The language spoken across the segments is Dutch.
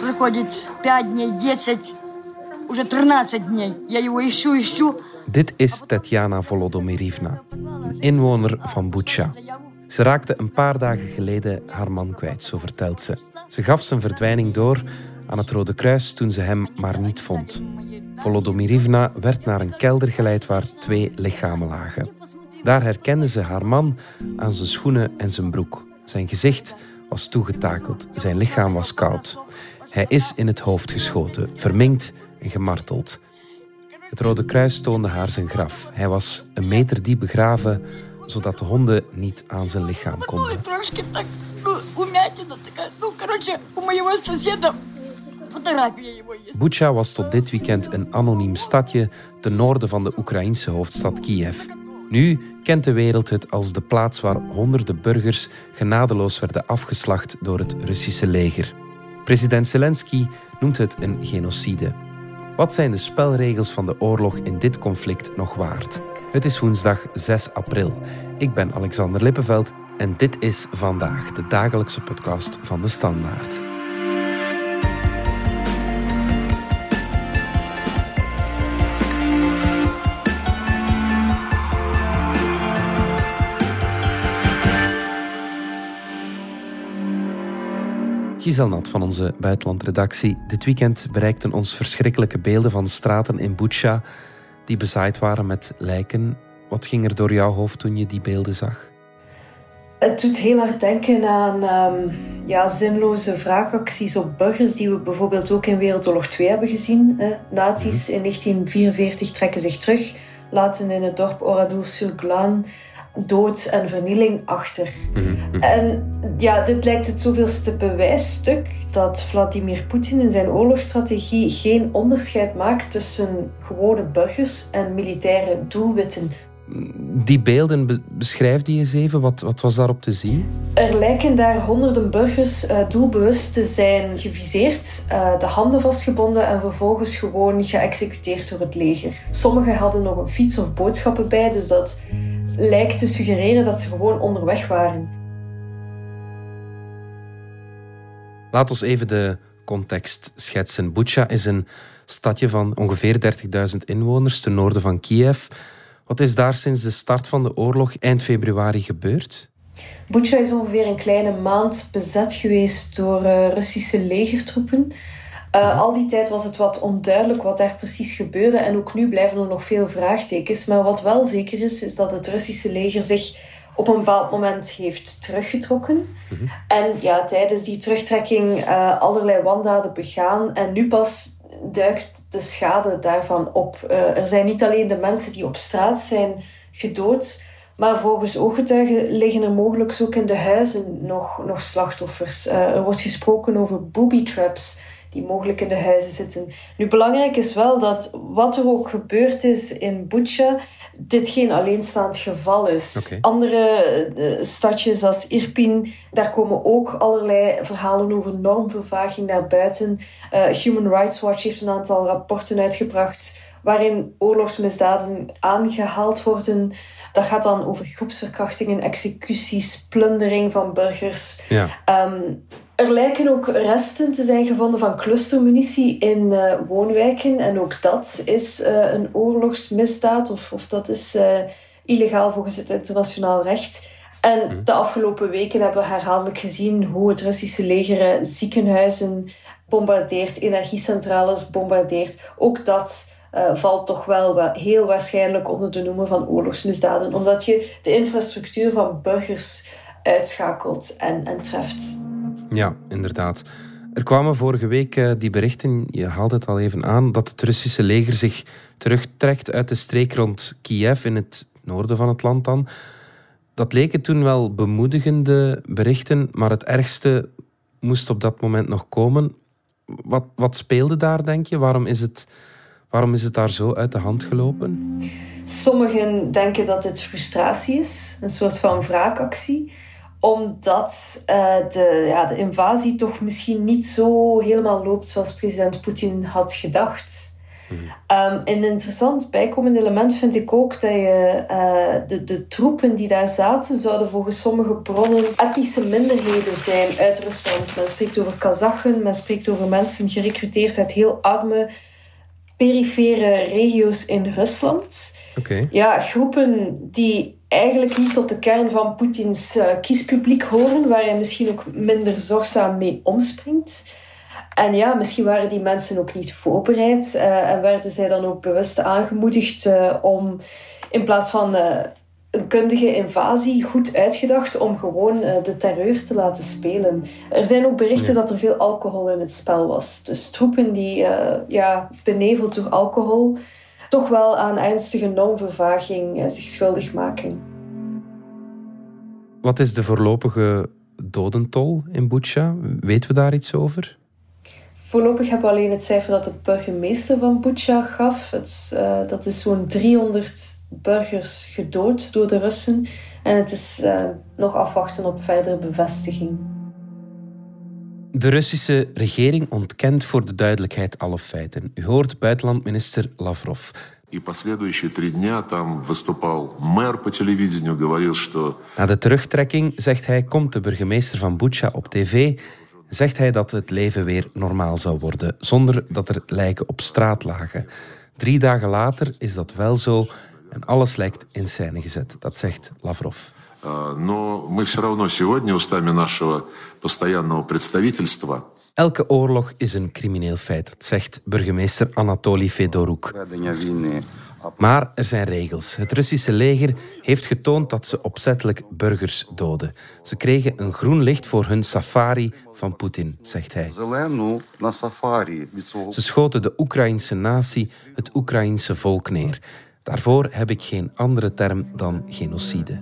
Проходит 5 дней, 10, уже 13 дней. Я его ищу, ищу. Dit is Tetjana Volodomirivna, een inwoner van Bucha. Ze raakte een paar dagen geleden haar man kwijt, zo vertelt ze. Ze gaf zijn verdwijning door aan het Rode Kruis toen ze hem maar niet vond. Volodomirivna werd naar een kelder geleid waar twee lichamen lagen. Daar herkende ze haar man aan zijn schoenen en zijn broek. Zijn gezicht was toegetakeld, zijn lichaam was koud. Hij is in het hoofd geschoten, verminkt en gemarteld. Het Rode Kruis toonde haar zijn graf. Hij was een meter diep begraven, zodat de honden niet aan zijn lichaam konden. Bucha was tot dit weekend een anoniem stadje ten noorden van de Oekraïnse hoofdstad Kiev. Nu kent de wereld het als de plaats waar honderden burgers genadeloos werden afgeslacht door het Russische leger. President Zelensky noemt het een genocide. Wat zijn de spelregels van de oorlog in dit conflict nog waard? Het is woensdag 6 april. Ik ben Alexander Lippenveld en dit is vandaag de dagelijkse podcast van de Standaard. Giselle Nat van onze buitenlandredactie. Dit weekend bereikten ons verschrikkelijke beelden van straten in Bucha die bezaaid waren met lijken. Wat ging er door jouw hoofd toen je die beelden zag? Het doet heel hard denken aan ehm, ja, zinloze wraakacties op burgers die we bijvoorbeeld ook in Wereldoorlog 2 hebben gezien. Hè. Nazi's in 1944 trekken zich terug, laten in het dorp Oradour-sur-Glane dood en vernieling achter. En ja, dit lijkt het zoveelste bewijsstuk dat Vladimir Poetin in zijn oorlogsstrategie geen onderscheid maakt tussen gewone burgers en militaire doelwitten. Die beelden, be- beschrijf die eens even. Wat, wat was daarop te zien? Er lijken daar honderden burgers eh, doelbewust te zijn geviseerd, eh, de handen vastgebonden en vervolgens gewoon geëxecuteerd door het leger. Sommigen hadden nog een fiets of boodschappen bij, dus dat lijkt te suggereren dat ze gewoon onderweg waren. Laat ons even de context schetsen. Bucha is een stadje van ongeveer 30.000 inwoners ten noorden van Kiev. Wat is daar sinds de start van de oorlog eind februari gebeurd? Bucha is ongeveer een kleine maand bezet geweest door eh, Russische legertroepen. Uh, al die tijd was het wat onduidelijk wat daar precies gebeurde en ook nu blijven er nog veel vraagtekens. Maar wat wel zeker is, is dat het Russische leger zich op een bepaald moment heeft teruggetrokken. En ja, tijdens die terugtrekking uh, allerlei wandaden begaan. En nu pas duikt de schade daarvan op. Uh, er zijn niet alleen de mensen die op straat zijn gedood, maar volgens ooggetuigen liggen er mogelijk ook in de huizen nog, nog slachtoffers. Uh, er wordt gesproken over booby traps die mogelijk in de huizen zitten. Nu, belangrijk is wel dat wat er ook gebeurd is in Bucha, dit geen alleenstaand geval is. Andere uh, stadjes als Irpin, daar komen ook allerlei verhalen over normvervaging naar buiten. Uh, Human Rights Watch heeft een aantal rapporten uitgebracht waarin oorlogsmisdaden aangehaald worden. Dat gaat dan over groepsverkrachtingen, executies, plundering van burgers. Ja. Um, er lijken ook resten te zijn gevonden van clustermunitie in uh, woonwijken. En ook dat is uh, een oorlogsmisdaad, of, of dat is uh, illegaal volgens het internationaal recht. En de afgelopen weken hebben we herhaaldelijk gezien hoe het Russische leger ziekenhuizen bombardeert, energiecentrales bombardeert. Ook dat uh, valt toch wel heel waarschijnlijk onder de noemer van oorlogsmisdaden, omdat je de infrastructuur van burgers uitschakelt en, en treft. Ja, inderdaad. Er kwamen vorige week uh, die berichten, je haalde het al even aan, dat het Russische leger zich terugtrekt uit de streek rond Kiev in het noorden van het land dan. Dat leken toen wel bemoedigende berichten, maar het ergste moest op dat moment nog komen. Wat, wat speelde daar, denk je? Waarom is het, waarom is het daar zo uit de hand gelopen? Sommigen denken dat dit frustratie is, een soort van wraakactie omdat uh, de, ja, de invasie toch misschien niet zo helemaal loopt zoals president Poetin had gedacht. Um, een interessant bijkomend element vind ik ook dat je uh, de, de troepen die daar zaten, zouden volgens sommige bronnen etnische minderheden zijn uit Rusland. Men spreekt over Kazachen, men spreekt over mensen gerecruiteerd uit heel arme, perifere regio's in Rusland. Okay. Ja, groepen die eigenlijk niet tot de kern van Poetins uh, kiespubliek horen, waar hij misschien ook minder zorgzaam mee omspringt. En ja, misschien waren die mensen ook niet voorbereid uh, en werden zij dan ook bewust aangemoedigd uh, om in plaats van een kundige invasie goed uitgedacht om gewoon de terreur te laten spelen. Er zijn ook berichten dat er veel alcohol in het spel was. Dus troepen die ja, beneveld door alcohol toch wel aan ernstige normvervaging eh, zich schuldig maken. Wat is de voorlopige dodentol in Bucha? Weten we daar iets over? Voorlopig hebben we alleen het cijfer dat de burgemeester van Bucha gaf. Het, uh, dat is zo'n 300 burgers gedood door de Russen. En het is uh, nog afwachten op verdere bevestiging. De Russische regering ontkent voor de duidelijkheid alle feiten. U hoort buitenlandminister Lavrov. Na de terugtrekking, zegt hij, komt de burgemeester van Bucha op tv zegt hij dat het leven weer normaal zou worden, zonder dat er lijken op straat lagen. Drie dagen later is dat wel zo en alles lijkt in scène gezet. Dat zegt Lavrov. Но мы все равно сегодня устами нашего постоянного представительства Elke oorlog is een crimineel feit, dat zegt burgemeester Anatoly Fedoruk. Maar er zijn regels. Het Russische leger heeft getoond dat ze opzettelijk burgers doden. Ze kregen een groen licht voor hun safari van Poetin, zegt hij. Ze schoten de Oekraïnse natie, het Oekraïnse volk neer. Daarvoor heb ik geen andere term dan genocide.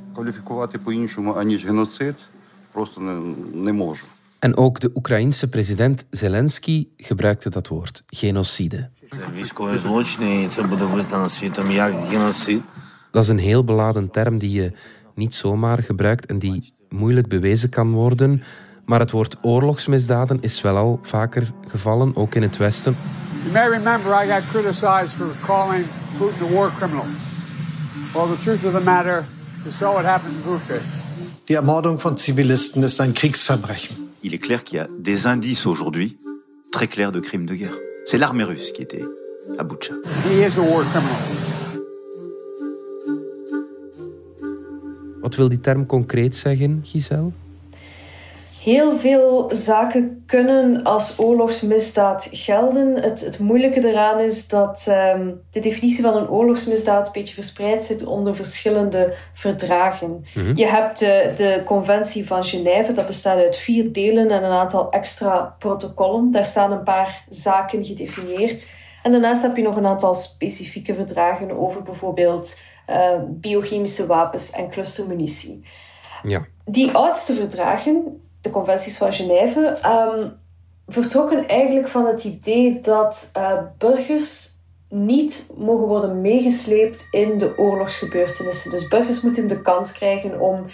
En ook de Oekraïense president Zelensky gebruikte dat woord, genocide. Dat is een heel beladen term die je niet zomaar gebruikt en die moeilijk bewezen kan worden. Maar het woord oorlogsmisdaden is wel al vaker gevallen, ook in het Westen. You may remember I got criticized for calling Putin a war criminal. Well, the truth of the matter is so what happened in Bucha. Die Ermordung von Zivilisten ist ein Kriegsverbrechen. Il est clair qu'il y a des indices aujourd'hui très clairs de crimes de guerre. C'est l'armée russe qui était à Bucha. He is a war criminal. Wat wil die term concreet zeggen, Giselle? Heel veel zaken kunnen als oorlogsmisdaad gelden. Het, het moeilijke eraan is dat um, de definitie van een oorlogsmisdaad een beetje verspreid zit onder verschillende verdragen. Mm -hmm. Je hebt de, de Conventie van Genève, dat bestaat uit vier delen en een aantal extra protocollen. Daar staan een paar zaken gedefinieerd. En daarnaast heb je nog een aantal specifieke verdragen over bijvoorbeeld uh, biochemische wapens en clustermunitie. Ja. Die oudste verdragen de conventies van Genève, um, vertrokken eigenlijk van het idee dat uh, burgers niet mogen worden meegesleept in de oorlogsgebeurtenissen. Dus burgers moeten de kans krijgen om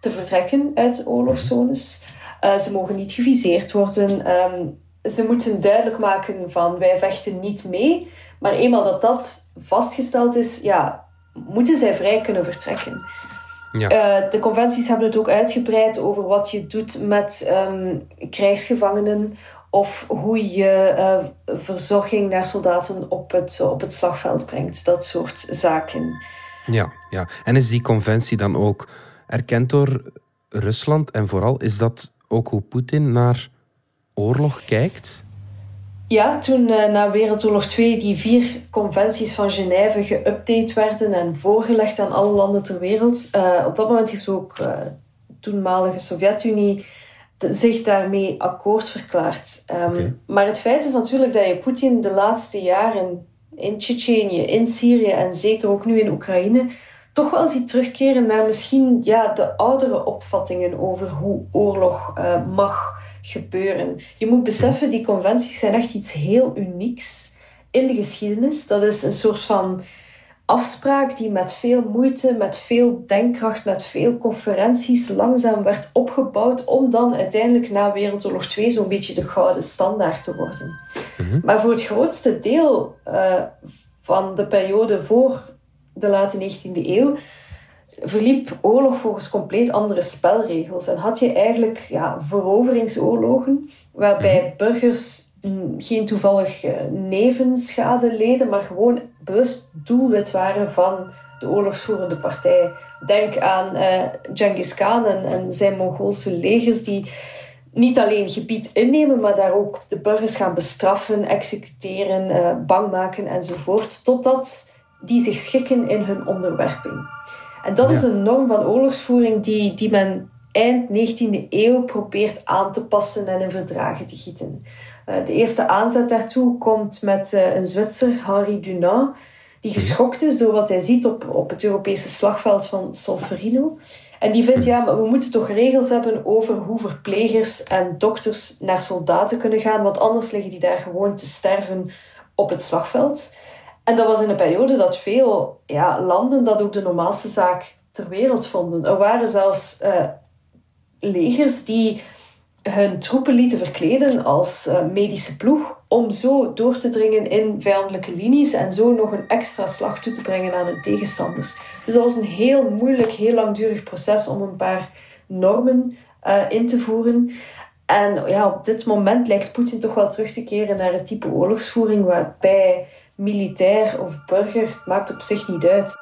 te vertrekken uit oorlogszones. Uh, ze mogen niet geviseerd worden. Um, ze moeten duidelijk maken van wij vechten niet mee. Maar eenmaal dat dat vastgesteld is, ja, moeten zij vrij kunnen vertrekken. Ja. Uh, de conventies hebben het ook uitgebreid over wat je doet met um, krijgsgevangenen of hoe je uh, verzorging naar soldaten op het, op het slagveld brengt. Dat soort zaken. Ja, ja, en is die conventie dan ook erkend door Rusland? En vooral, is dat ook hoe Poetin naar oorlog kijkt? Ja, toen uh, na Wereldoorlog 2 die vier conventies van Genève geüpdate werden en voorgelegd aan alle landen ter wereld. Uh, op dat moment heeft ook uh, de toenmalige Sovjet-Unie zich daarmee akkoord verklaard. Um, okay. Maar het feit is natuurlijk dat je Poetin de laatste jaren in Tsjetsjenië, in Syrië en zeker ook nu in Oekraïne toch wel ziet terugkeren naar misschien ja, de oudere opvattingen over hoe oorlog mag gebeuren. Je moet beseffen, die conventies zijn echt iets heel unieks in de geschiedenis. Dat is een soort van afspraak die met veel moeite, met veel denkkracht, met veel conferenties langzaam werd opgebouwd om dan uiteindelijk na Wereldoorlog 2 zo'n beetje de gouden standaard te worden. Mhm. Maar voor het grootste deel uh, van de periode voor de late 19e eeuw verliep oorlog volgens compleet andere spelregels. En had je eigenlijk ja, veroveringsoorlogen, waarbij mhm. burgers geen toevallig eh, nevenschade leden, maar gewoon bewust doelwit waren van de oorlogsvoerende partij. Denk aan uh, Genghis Khan en, en zijn Mongoolse legers die niet alleen gebied innemen, maar daar ook de burgers gaan bestraffen, executeren, uh, bang maken enzovoort, totdat die zich schikken in hun onderwerping. En dat is een norm van oorlogsvoering die, die men eind 19e eeuw probeert aan te passen en in verdragen te gieten. Uh, de eerste aanzet daartoe komt met uh, een Zwitser, Henri Dunant, die mhm. geschokt is door wat hij ziet op, op het Europese slagveld van Solferino. En die vindt, ja, maar we moeten toch regels hebben over hoe verplegers en dokters naar soldaten kunnen gaan, want anders liggen die daar gewoon te sterven op het slagveld. En dat was in een periode dat veel ja, landen dat ook de normaalste zaak ter wereld vonden. Er waren zelfs uh, legers die hun troepen lieten verkleden als uh, medische ploeg om zo door te dringen in vijandelijke linies en zo nog een extra slag toe te brengen aan hun tegenstanders. Dus dat was een heel moeilijk, heel langdurig proces om een paar normen uh, in te voeren. En ja, op dit moment lijkt Poetin toch wel terug te keren naar het type oorlogsvoering waarbij militair of burger, het maakt op zich niet uit.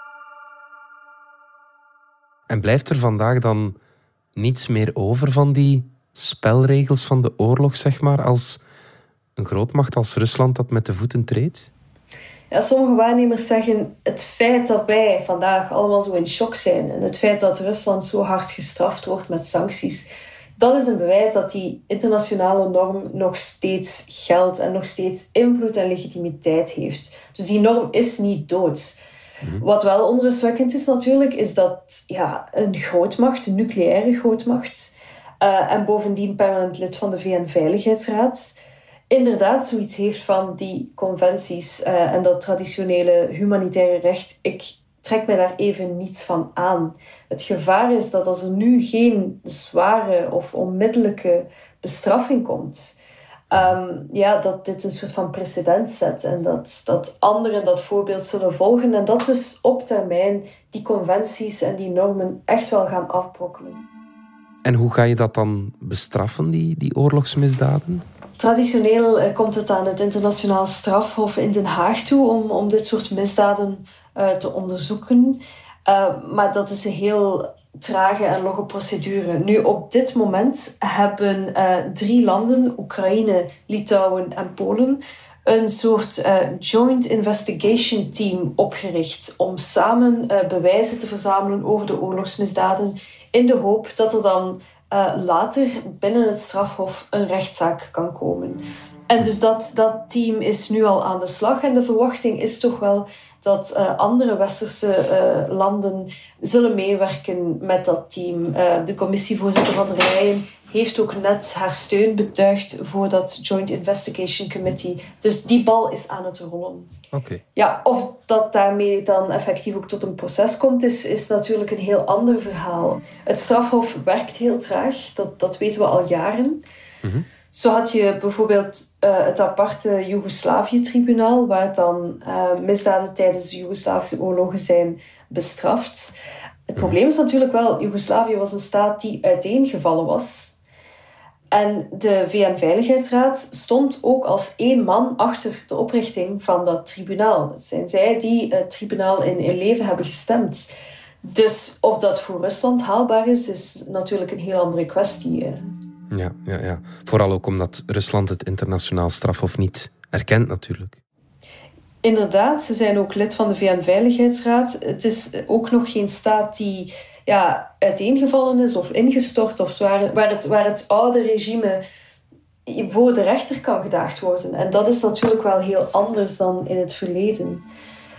En blijft er vandaag dan niets meer over van die spelregels van de oorlog, zeg maar, als een grootmacht als Rusland dat met de voeten treedt? Ja, sommige waarnemers zeggen het feit dat wij vandaag allemaal zo in shock zijn en het feit dat Rusland zo hard gestraft wordt met sancties, dat is een bewijs dat die internationale norm nog steeds geldt en nog steeds invloed en legitimiteit heeft. Dus die norm is niet dood. Mhm. Wat wel onrustwekkend is natuurlijk, is dat ja, een grootmacht, een nucleaire grootmacht, uh, en bovendien permanent lid van de VN-veiligheidsraad, inderdaad zoiets heeft van die conventies uh, en dat traditionele humanitaire recht. Ik trek mij daar even niets van aan. Het gevaar is dat als er nu geen zware of onmiddellijke bestraffing komt, um, ja, dat dit een soort van precedent zet en dat, dat anderen dat voorbeeld zullen volgen en dat dus op termijn die conventies en die normen echt wel gaan afbrokkelen. En hoe ga je dat dan bestraffen, die, die oorlogsmisdaden? Traditioneel eh, komt het aan het internationaal strafhof in Den Haag toe om, om dit soort misdaden uh, te onderzoeken. Uh, maar dat is een heel trage en logge procedure. Nu, op dit moment hebben uh, drie landen, Oekraïne, Litouwen en Polen, een soort joint investigation team opgericht om samen bewijzen te verzamelen over de oorlogsmisdaden in de hoop dat er dan later binnen het strafhof een rechtszaak kan komen. En dus dat, dat team is nu al aan de slag en de verwachting is toch wel dat uh, andere westerse uh, landen zullen meewerken met dat team. Uh, de commissievoorzitter van der Leyen heeft ook net haar steun betuigd voor dat Joint Investigation Committee. Dus die bal is aan het rollen. Oké. Ja, of dat daarmee dan effectief ook tot een proces komt, is, is natuurlijk een heel ander verhaal. Het strafhof werkt heel traag, dat, dat weten we al jaren. Mm Zo had je bijvoorbeeld uh, het aparte Joegoslavië-tribunaal, waar dan uh, misdaden tijdens de Joegoslavische oorlogen zijn bestraft. Het mhm. probleem is natuurlijk wel, Joegoslavië was een staat die uiteengevallen was. En de VN-veiligheidsraad stond ook als één man achter de oprichting van dat tribunaal. Het zijn zij die het tribunaal in, in leven hebben gestemd. Dus of dat voor Rusland haalbaar is, is natuurlijk een heel andere kwestie. Ja, ja, ja. Vooral ook omdat Rusland het internationaal strafhof niet erkent natuurlijk. Inderdaad, ze zijn ook lid van de VN-veiligheidsraad. Het is ook nog geen staat die ja, uiteengevallen is of ingestort, of waar, waar, het, waar het oude regime voor de rechter kan gedaagd worden. En dat is natuurlijk wel heel anders dan in het verleden.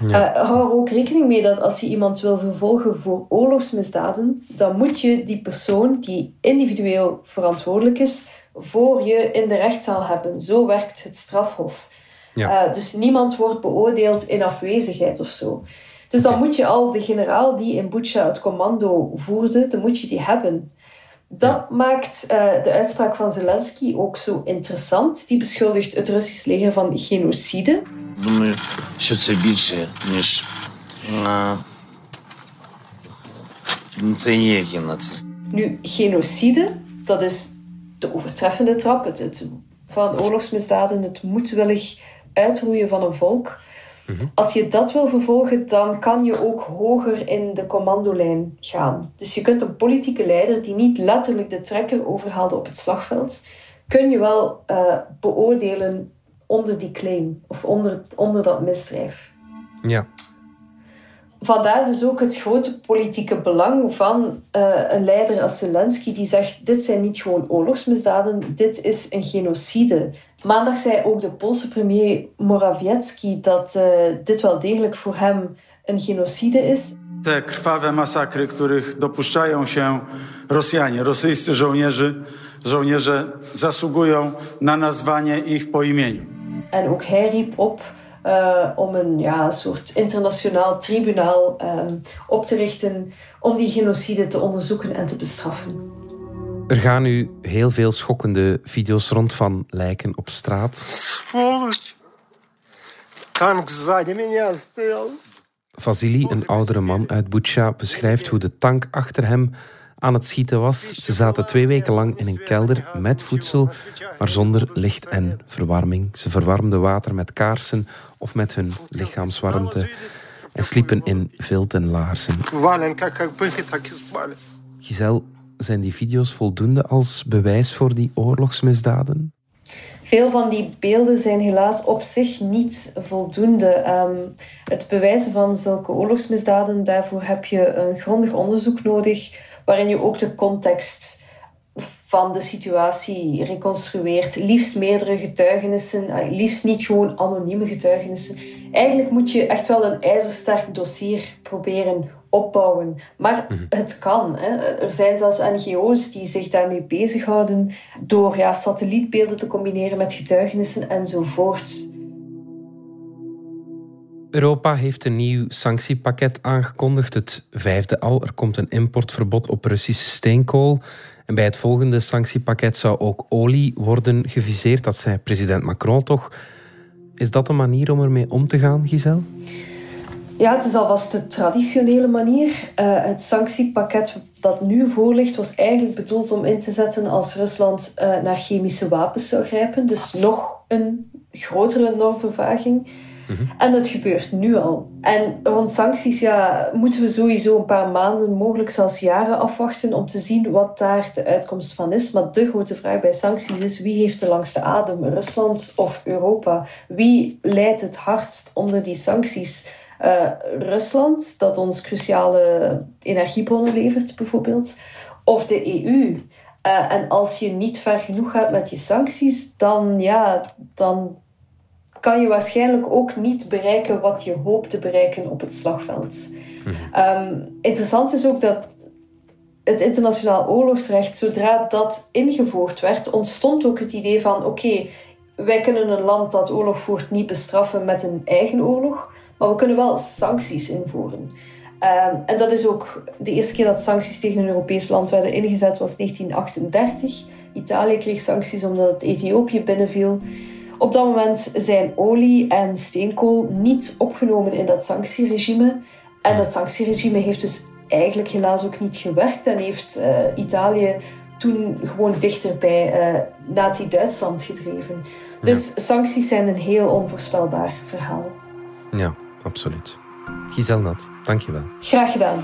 Ja. Uh, hou er ook rekening mee dat als je iemand wil vervolgen voor oorlogsmisdaden, dan moet je die persoon die individueel verantwoordelijk is, voor je in de rechtszaal hebben. Zo werkt het strafhof. Ja. Uh, dus niemand wordt beoordeeld in afwezigheid of zo. Dus dan moet je al de generaal die in Bucha het commando voerde, dan moet je die hebben. Dat maakt uh, de uitspraak van Zelensky ook zo interessant. Die beschuldigt het Russisch leger van genocide. Думаю, що це більше, ніж це є геноцид. Nu, genocide, dat is de overtreffende trap. Het, het, van oorlogsmisdaden, het moedwillig uitroeien van een volk. Mhm. Als je dat wil vervolgen, dan kan je ook hoger in de commandolijn gaan. Dus je kunt een politieke leider die niet letterlijk de trekker overhaalde op het slagveld, kun je wel uh, beoordelen onder die claim of onder, onder dat misdrijf. Ja. Vandaar dus ook het grote politieke belang van uh, een leider als Zelensky die zegt: dit zijn niet gewoon oorlogsmisdaden, dit is een genocide. Maandag zei ook de Poolse premier Morawiecki dat uh, dit wel degelijk voor hem een genocide is. Te krwawe masakry, których dopuszczają się Rosjanie, rosyjscy żołnierze, żołnierze zasługują na nazwanie ich po imieniu. En ook hij riep op uh, om een ja, soort internationaal tribunaal um, op te richten om die genocide te onderzoeken en te bestraffen. Er gaan nu heel veel schokkende video's rond van lijken op straat. Vasily, een oudere man uit Bucha, beschrijft hoe de tank achter hem aan het schieten was. Ze zaten twee weken lang in een kelder met voedsel, maar zonder licht en verwarming. Ze verwarmden water met kaarsen of met hun lichaamswarmte en sliepen in vilten laarzen. Giselle, zijn die video's voldoende als bewijs voor die oorlogsmisdaden? Veel van die beelden zijn helaas op zich niet voldoende. Um, het bewijzen van zulke oorlogsmisdaden, daarvoor heb je een grondig onderzoek nodig, waarin je ook de context van de situatie reconstrueert. Liefst meerdere getuigenissen, eh, liefst niet gewoon anonieme getuigenissen. Eigenlijk moet je echt wel een ijzersterk dossier proberen opbouwen. Maar mhm. het kan. Hè. Er zijn zelfs NGO's die zich daarmee bezighouden door ja, satellietbeelden te combineren met getuigenissen enzovoort. Europa heeft een nieuw sanctiepakket aangekondigd, het vijfde al. Er komt een importverbod op Russische steenkool. En bij het volgende sanctiepakket zou ook olie worden geviseerd. Dat zei president Macron toch. Is dat een manier om ermee om te gaan, Giselle? Ja, het is alvast de traditionele manier. Uh, het sanctiepakket dat nu voor ligt, was eigenlijk bedoeld om in te zetten als Rusland uh, naar chemische wapens zou grijpen. Dus nog een grotere normvervaging. En dat gebeurt nu al. En rond sancties ja, moeten we sowieso een paar maanden, mogelijk zelfs jaren afwachten om te zien wat daar de uitkomst van is. Maar de grote vraag bij sancties is wie heeft de langste adem, Rusland of Europa? Wie leidt het hardst onder die sancties? Uh, Rusland, dat ons cruciale energiebronnen levert bijvoorbeeld, of de EU. Eh, en als je niet ver genoeg gaat met je sancties, dan, ja, dan kan je waarschijnlijk ook niet bereiken wat je hoopt te bereiken op het slagveld. um, interessant is ook dat het internationaal oorlogsrecht, zodra dat ingevoerd werd, ontstond ook het idee van: oké, wij kunnen een land dat oorlog voert niet bestraffen met een eigen oorlog, maar we kunnen wel sancties invoeren. Um, en dat is ook de eerste keer dat sancties tegen een Europees land werden ingezet, was 1938. Italië kreeg sancties omdat het Ethiopië binnenviel. Op dat moment zijn olie en steenkool niet opgenomen in dat sanctieregime. En dat sanctieregime heeft dus eigenlijk helaas ook niet gewerkt en heeft uh, Italië toen gewoon dichter bij uh, Nazi-Duitsland gedreven. Dus sancties zijn een heel onvoorspelbaar verhaal. Ja, absoluut. Giselle Nat, dankjewel. Graag gedaan.